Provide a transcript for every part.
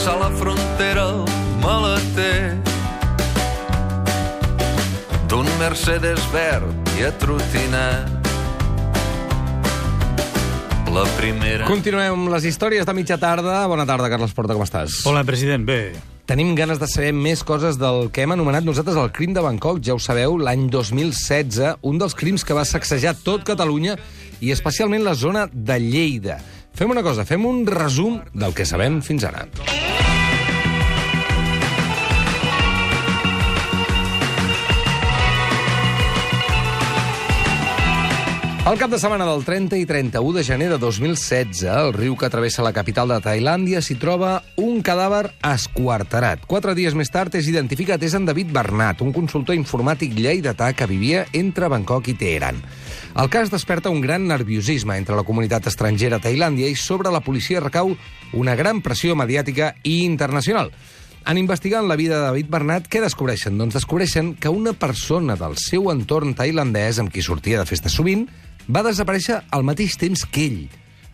Passar la frontera el maleter d'un Mercedes verd i atrotinat. La primera... Continuem amb les històries de mitja tarda. Bona tarda, Carles Porta, com estàs? Hola, president. Bé, Tenim ganes de saber més coses del que hem anomenat nosaltres el crim de Bangkok. Ja ho sabeu, l'any 2016, un dels crims que va sacsejar tot Catalunya i especialment la zona de Lleida. Fem una cosa, fem un resum del que sabem fins ara. El cap de setmana del 30 i 31 de gener de 2016, el riu que travessa la capital de Tailàndia s'hi troba un cadàver esquarterat. Quatre dies més tard és identificat és en David Bernat, un consultor informàtic lleidatà que vivia entre Bangkok i Teheran. El cas desperta un gran nerviosisme entre la comunitat estrangera a Tailàndia i sobre la policia recau una gran pressió mediàtica i internacional. En investigant la vida de David Bernat, què descobreixen? Doncs descobreixen que una persona del seu entorn tailandès, amb qui sortia de festa sovint, va desaparèixer al mateix temps que ell.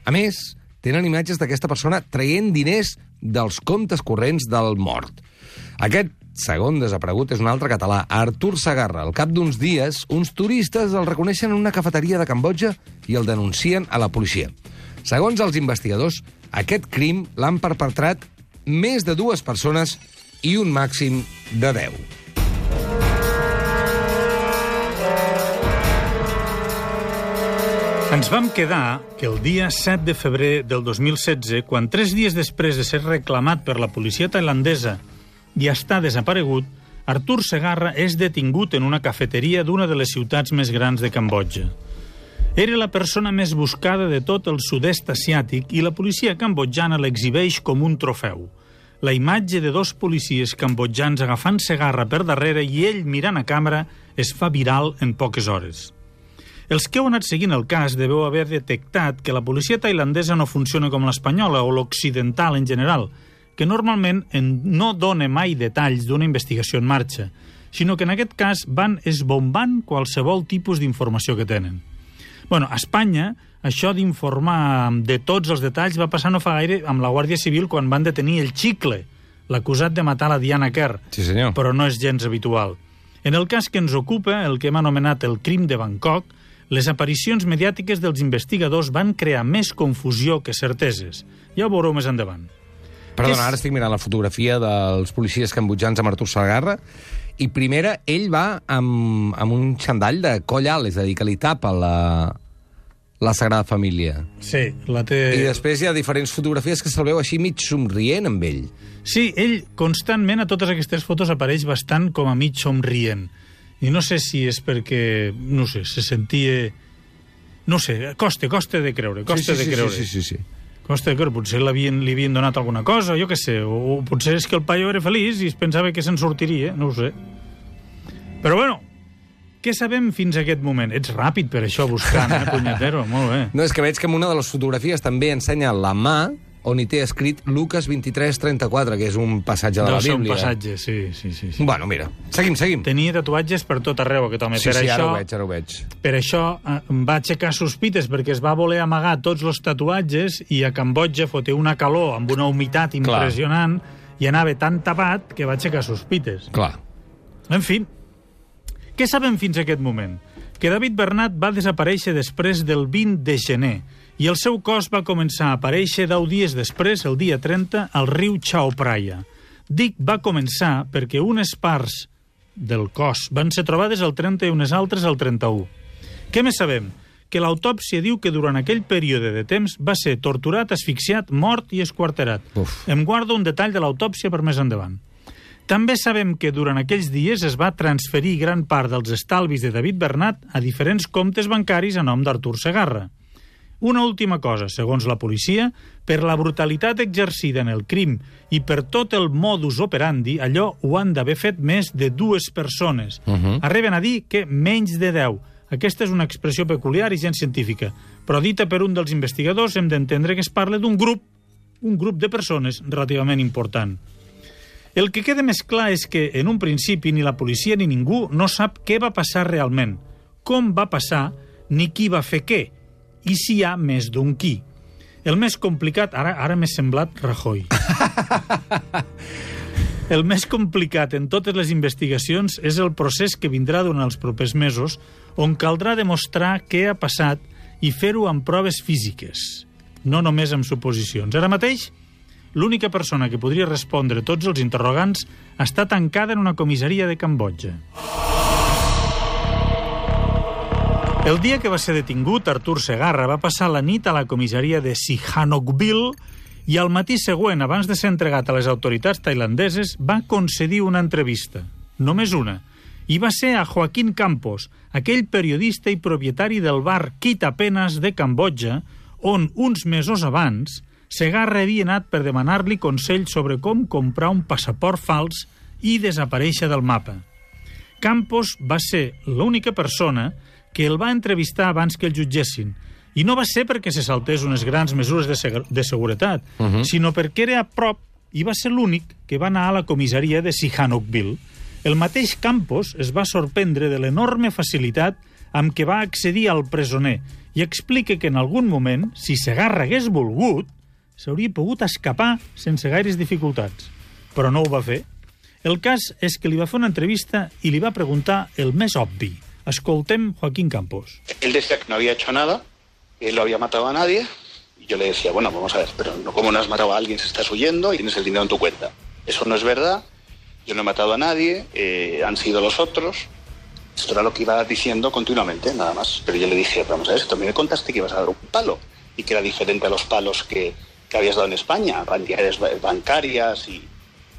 A més, tenen imatges d'aquesta persona traient diners dels comptes corrents del mort. Aquest segon desaparegut és un altre català, Artur Sagarra. Al cap d'uns dies, uns turistes el reconeixen en una cafeteria de Cambodja i el denuncien a la policia. Segons els investigadors, aquest crim l'han perpetrat més de dues persones i un màxim de 10. Ens vam quedar que el dia 7 de febrer del 2016, quan tres dies després de ser reclamat per la policia tailandesa i estar desaparegut, Artur Segarra és detingut en una cafeteria d'una de les ciutats més grans de Cambodja. Era la persona més buscada de tot el sud-est asiàtic i la policia cambodjana l'exhibeix com un trofeu. La imatge de dos policies cambodjans agafant Segarra per darrere i ell mirant a càmera es fa viral en poques hores. Els que heu anat seguint el cas deveu haver detectat que la policia tailandesa no funciona com l'espanyola o l'occidental en general, que normalment en no dona mai detalls d'una investigació en marxa, sinó que en aquest cas van esbombant qualsevol tipus d'informació que tenen. Bueno, a Espanya, això d'informar de tots els detalls va passar no fa gaire amb la Guàrdia Civil quan van detenir el Chicle, l'acusat de matar la Diana Kerr, Sí, senyor. però no és gens habitual. En el cas que ens ocupa, el que hem anomenat el crim de Bangkok, les aparicions mediàtiques dels investigadors van crear més confusió que certeses. Ja ho veureu més endavant. Perdona, És- ara estic mirant la fotografia dels policies cambodjans amb Artur Sagarra i primera, ell va amb, amb un xandall de coll alt, és a dir, que li tapa la, la Sagrada Família. Sí, la té... I després hi ha diferents fotografies que se'l veu així mig somrient amb ell. Sí, ell constantment a totes aquestes fotos apareix bastant com a mig somrient. I no sé si és perquè, no sé, se sentia... No sé, costa, costa de creure, costa sí, sí, de creure. Sí, sí, sí, sí. Costa de creure, potser l'havien- li havien donat alguna cosa, jo què sé, o, o potser és que el paio era feliç i es pensava que se'n sortiria, no ho sé. Però bueno, què sabem fins a aquest moment? Ets ràpid per això, buscant, eh, punyetero, molt bé. No, és que veig que en una de les fotografies també ensenya la mà on hi té escrit Lucas 23-34, que és un passatge de Deu la ser un Bíblia. passatge, sí, sí, sí. sí. Bueno, mira, seguim, seguim. Tenia tatuatges per tot arreu, aquest home. Sí, per sí, això... ara ho veig, ara ho veig. Per això eh, va aixecar sospites, perquè es va voler amagar tots els tatuatges i a Cambodja foté una calor amb una humitat impressionant i anava tan tapat que va aixecar sospites. Clar. En fi, què sabem fins a aquest moment? Que David Bernat va desaparèixer després del 20 de gener i el seu cos va començar a aparèixer 10 dies després, el dia 30, al riu Chao Phraya. Dic va començar perquè unes parts del cos van ser trobades el 30 i unes altres el 31. Què més sabem? Que l'autòpsia diu que durant aquell període de temps va ser torturat, asfixiat, mort i esquarterat. Uf. Em guardo un detall de l'autòpsia per més endavant. També sabem que durant aquells dies es va transferir gran part dels estalvis de David Bernat a diferents comptes bancaris a nom d'Artur Segarra. Una última cosa, segons la policia, per la brutalitat exercida en el crim i per tot el modus operandi, allò ho han d'haver fet més de dues persones. Uh -huh. Arriben a dir que menys de 10. Aquesta és una expressió peculiar i gens científica, però dita per un dels investigadors hem d'entendre que es parla d'un grup, un grup de persones relativament important. El que queda més clar és que, en un principi, ni la policia ni ningú no sap què va passar realment, com va passar, ni qui va fer què, i si hi ha més d'un qui. El més complicat... Ara, ara m'he semblat Rajoy. El més complicat en totes les investigacions és el procés que vindrà durant els propers mesos, on caldrà demostrar què ha passat i fer-ho amb proves físiques, no només amb suposicions. Ara mateix, l'única persona que podria respondre tots els interrogants està tancada en una comissaria de Cambodja. El dia que va ser detingut, Artur Segarra va passar la nit a la comissaria de Sihanoukville i al matí següent, abans de ser entregat a les autoritats tailandeses, va concedir una entrevista. Només una. I va ser a Joaquín Campos, aquell periodista i propietari del bar Quitapenas de Cambodja, on uns mesos abans Segarra havia anat per demanar-li consell sobre com comprar un passaport fals i desaparèixer del mapa. Campos va ser l'única persona que el va entrevistar abans que el jutgessin, i no va ser perquè se saltés unes grans mesures de, seg de seguretat, uh -huh. sinó perquè era a prop i va ser l'únic que va anar a la comissaria de Sihanoukville. El mateix Campos es va sorprendre de l'enorme facilitat amb què va accedir al presoner i explica que en algun moment, si Segarra hagués volgut, s'hauria pogut escapar sense gaires dificultats. Però no ho va fer. El cas és que li va fer una entrevista i li va preguntar el més obvi. Escoltem Joaquín Campos. Él decía que no había hecho nada, que él no había matado a nadie, y yo le decía, bueno, vamos a ver, pero no, ¿cómo no has matado a alguien si estás huyendo y tienes el dinero en tu cuenta? Eso no es verdad, yo no he matado a nadie, eh, han sido los otros. Esto era lo que iba diciendo continuamente, nada más. Pero yo le dije, vamos a ver, también me contaste que ibas a dar un palo y que era diferente a los palos que, que habías dado en España, bancarias y,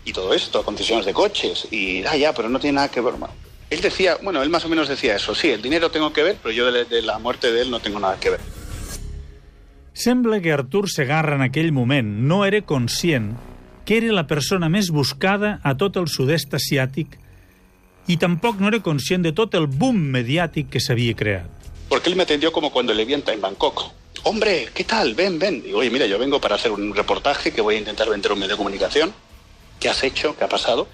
y, todo esto, concesiones de coches. Y, ah, ya, pero no tiene nada que ver. Él decía, bueno, él más o menos decía eso, sí, el dinero tengo que ver, pero yo de, de la muerte de él no tengo nada que ver. Sembla que Artur Segarra en aquell moment no era conscient que era la persona més buscada a tot el sud-est asiàtic i tampoc no era conscient de tot el boom mediàtic que s'havia creat. Porque él me atendió como cuando le vi en Bangkok. Hombre, ¿qué tal? Ven, ven. Digo, oye, mira, yo vengo para hacer un reportaje que voy a intentar vender un medio de comunicación. ¿Qué has hecho? ¿Qué ha pasado?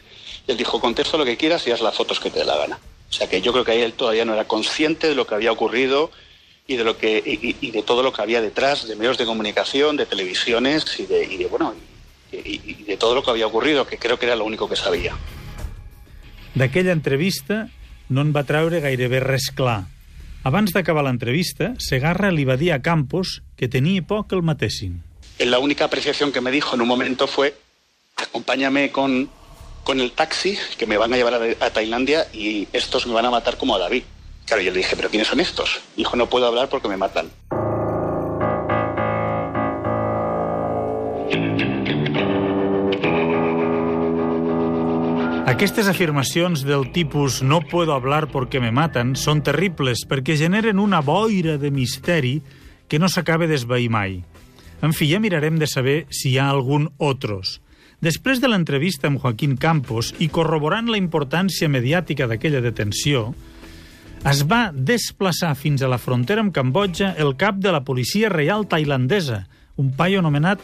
Y él dijo, contesto lo que quieras y haz las fotos que te dé la gana. O sea que yo creo que ahí él todavía no era consciente de lo que había ocurrido y de lo que y, y de todo lo que había detrás de medios de comunicación, de televisiones y de, y de bueno y, y de todo lo que había ocurrido, que creo que era lo único que sabía. D'aquella entrevista no en va treure gairebé res clar. Abans d'acabar l'entrevista, Segarra li va dir a Campos que tenia por que el matessin. La única apreciación que me dijo en un momento fue acompáñame con, con el taxi que me van a llevar a, a Tailandia y estos me van a matar como a David. Claro, yo le dije, ¿pero quiénes son estos? Dijo, no puedo hablar porque me matan. Aquestes afirmacions del tipus no puedo hablar porque me matan són terribles perquè generen una boira de misteri que no s'acaba d'esvair mai. En fi, ja mirarem de saber si hi ha algun otros. Després de l'entrevista amb Joaquín Campos i corroborant la importància mediàtica d'aquella detenció, es va desplaçar fins a la frontera amb Cambodja el cap de la policia reial tailandesa, un paio anomenat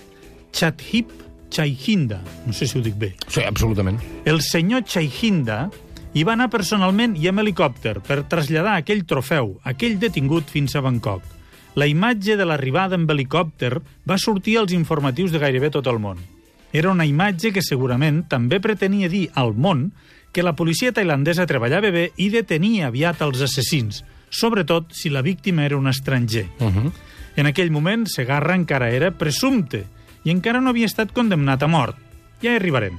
Chathip Chaihinda, no sé si ho dic bé. Sí, absolutament. El senyor Chaihinda hi va anar personalment i amb helicòpter per traslladar aquell trofeu, aquell detingut fins a Bangkok. La imatge de l'arribada amb helicòpter va sortir als informatius de gairebé tot el món. Era una imatge que segurament també pretenia dir al món que la policia tailandesa treballava bé i detenia aviat els assassins, sobretot si la víctima era un estranger. Uh -huh. En aquell moment, Segarra encara era presumpte, i encara no havia estat condemnat a mort. Ja hi arribarem.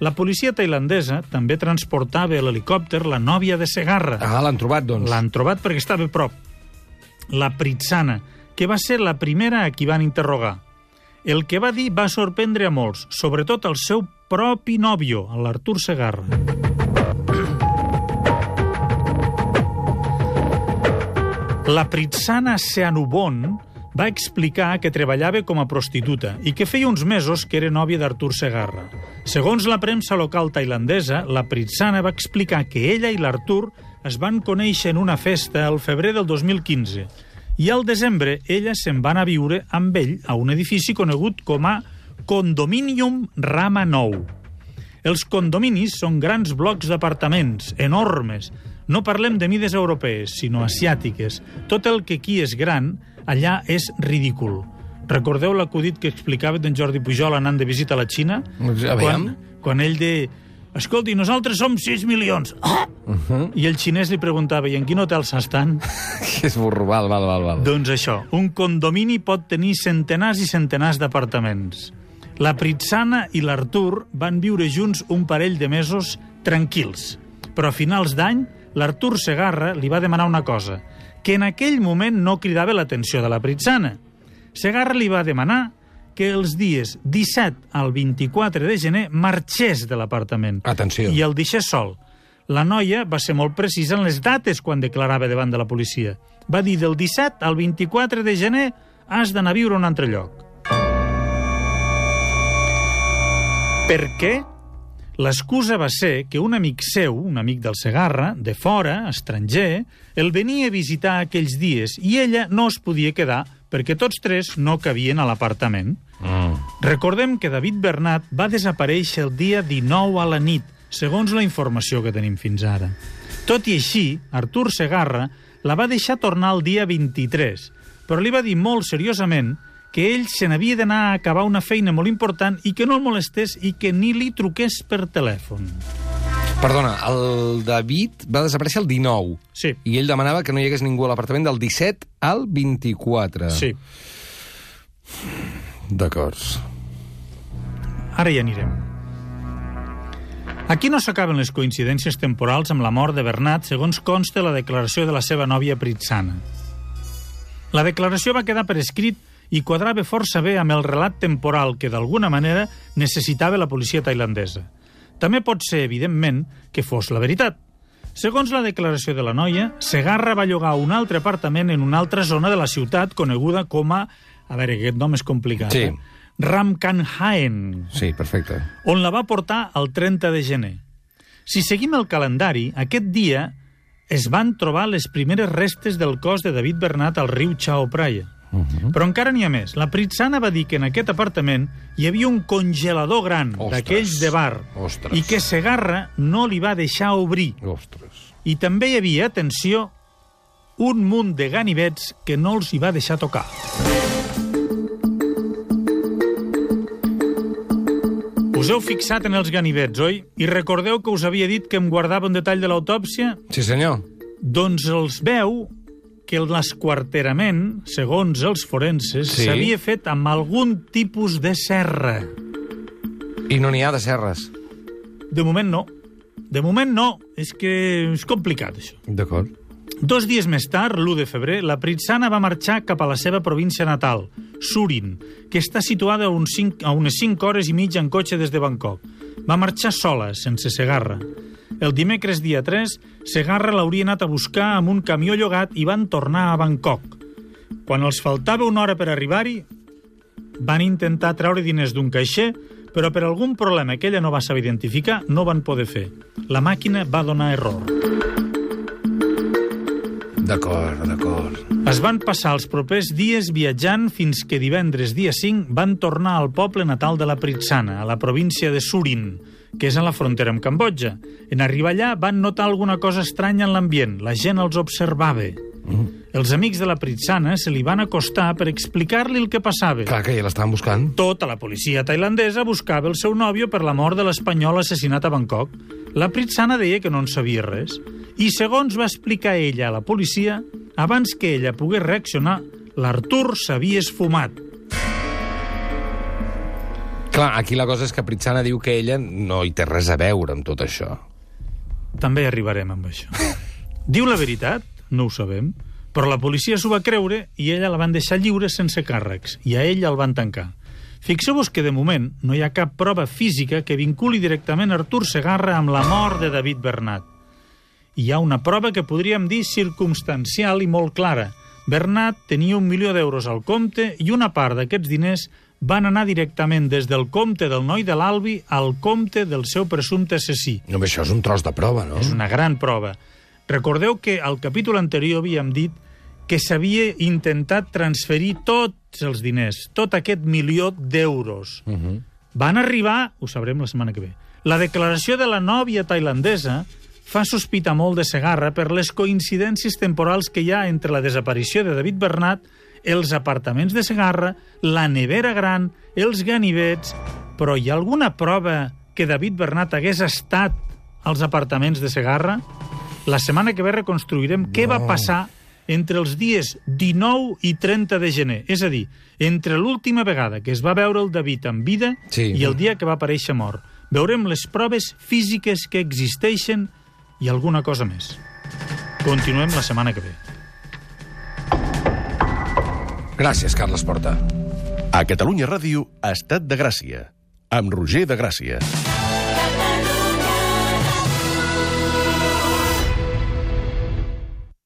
La policia tailandesa també transportava a l'helicòpter la nòvia de Segarra. Ah, l'han trobat, doncs. L'han trobat perquè estava a prop. La Pritzana, que va ser la primera a qui van interrogar. El que va dir va sorprendre a molts, sobretot al seu propi nòvio, l'Artur Segarra. La Pritzana Seanubon va explicar que treballava com a prostituta i que feia uns mesos que era nòvia d'Artur Segarra. Segons la premsa local tailandesa, la Pritsana va explicar que ella i l'Artur es van conèixer en una festa al febrer del 2015 i al desembre ella se'n va anar a viure amb ell a un edifici conegut com a Condominium Rama Nou. Els condominis són grans blocs d'apartaments, enormes. No parlem de mides europees, sinó asiàtiques. Tot el que aquí és gran, allà és ridícul. Recordeu l'acudit que explicava d'en Jordi Pujol anant de visita a la Xina? Aviam. Quan, quan ell de... Escolti, nosaltres som 6 milions. Ah! Uh -huh. I el xinès li preguntava, i en quin hotel s'estan? Que és burro, val, val, val. val. Doncs això, un condomini pot tenir centenars i centenars d'apartaments. La Pritsana i l'Artur van viure junts un parell de mesos tranquils. Però a finals d'any, l'Artur Segarra li va demanar una cosa, que en aquell moment no cridava l'atenció de la Pritsana. Segarra li va demanar que els dies 17 al 24 de gener marxés de l'apartament. Atenció. I el deixés sol. La noia va ser molt precisa en les dates quan declarava davant de la policia. Va dir del 17 al 24 de gener has d'anar a viure a un altre lloc. Per què? L'excusa va ser que un amic seu, un amic del Segarra, de fora, estranger, el venia a visitar aquells dies i ella no es podia quedar perquè tots tres no cabien a l'apartament. Recordem que David Bernat va desaparèixer el dia 19 a la nit, segons la informació que tenim fins ara. Tot i així, Artur Segarra la va deixar tornar el dia 23, però li va dir molt seriosament que ell se n'havia d'anar a acabar una feina molt important i que no el molestés i que ni li truqués per telèfon. Perdona, el David va desaparèixer el 19. Sí. I ell demanava que no hi hagués ningú a l'apartament del 17 al 24. Sí. D'acord. Ara hi anirem. Aquí no s'acaben les coincidències temporals amb la mort de Bernat, segons consta la declaració de la seva nòvia Pritsana. La declaració va quedar per escrit i quadrava força bé amb el relat temporal que, d'alguna manera, necessitava la policia tailandesa. També pot ser, evidentment, que fos la veritat. Segons la declaració de la noia, Segarra va llogar un altre apartament en una altra zona de la ciutat coneguda com a... A veure, aquest nom és complicat. Sí. Eh? Ramkhanhaen, Sí, perfecte. on la va portar el 30 de gener. Si seguim el calendari, aquest dia es van trobar les primeres restes del cos de David Bernat al riu Chao Phraya. Uh -huh. Però encara n'hi ha més. La Pritsana va dir que en aquest apartament hi havia un congelador gran, Ostres. d'aquells de bar, Ostres. i que Segarra no li va deixar obrir. Ostres. I també hi havia, atenció, un munt de ganivets que no els hi va deixar tocar. Us heu fixat en els ganivets, oi? I recordeu que us havia dit que em guardava un detall de l'autòpsia? Sí, senyor. Doncs els veu que l'esquarterament, segons els forenses, Sí. s'havia fet amb algun tipus de serra. I no n'hi ha de serres. De moment no. De moment no. És que és complicat, això. D'acord. Dos dies més tard, l'1 de febrer, la Pritsana va marxar cap a la seva província natal, Surin, que està situada a, uns 5, a unes 5 hores i mitja en cotxe des de Bangkok. Va marxar sola, sense Segarra. El dimecres dia 3, Segarra l'hauria anat a buscar amb un camió llogat i van tornar a Bangkok. Quan els faltava una hora per arribar-hi, van intentar treure diners d'un caixer, però per algun problema que ella no va saber identificar, no van poder fer. La màquina va donar error. D'acord, d'acord. Es van passar els propers dies viatjant fins que divendres dia 5 van tornar al poble natal de la Pritsana, a la província de Surin, que és a la frontera amb Cambodja. En arribar allà van notar alguna cosa estranya en l'ambient. La gent els observava. Mm. Els amics de la Pritsana se li van acostar per explicar-li el que passava. Clar que ja l'estaven buscant. Tota la policia tailandesa buscava el seu nòvio per la mort de l'espanyol assassinat a Bangkok. La Pritsana deia que no en sabia res. I segons va explicar ella a la policia, abans que ella pogués reaccionar, l'Artur s'havia esfumat. Clar, aquí la cosa és que Pritsana diu que ella no hi té res a veure amb tot això. També arribarem amb això. Diu la veritat? No ho sabem. Però la policia s'ho va creure i ella la van deixar lliure sense càrrecs, i a ell el van tancar. Fixeu-vos que, de moment, no hi ha cap prova física que vinculi directament Artur Segarra amb la mort de David Bernat. Hi ha una prova que podríem dir circumstancial i molt clara. Bernat tenia un milió d'euros al compte i una part d'aquests diners van anar directament des del compte del noi de l'Albi al compte del seu presumpte assassí. No, això és un tros de prova, no? És una gran prova. Recordeu que al capítol anterior havíem dit que s'havia intentat transferir tots els diners, tot aquest milió d'euros. Uh -huh. Van arribar, ho sabrem la setmana que ve, la declaració de la nòvia tailandesa fa sospitar molt de Segarra per les coincidències temporals que hi ha entre la desaparició de David Bernat, els apartaments de Segarra, la nevera gran, els ganivets... Però hi ha alguna prova que David Bernat hagués estat als apartaments de Segarra? La setmana que ve reconstruirem no. què va passar entre els dies 19 i 30 de gener. És a dir, entre l'última vegada que es va veure el David en vida Sí. i el dia que va aparèixer mort. Veurem les proves físiques que existeixen i alguna cosa més. Continuem la setmana que ve. Gràcies, Carles Porta. A Catalunya Ràdio, Estat de Gràcia, amb Roger de Gràcia.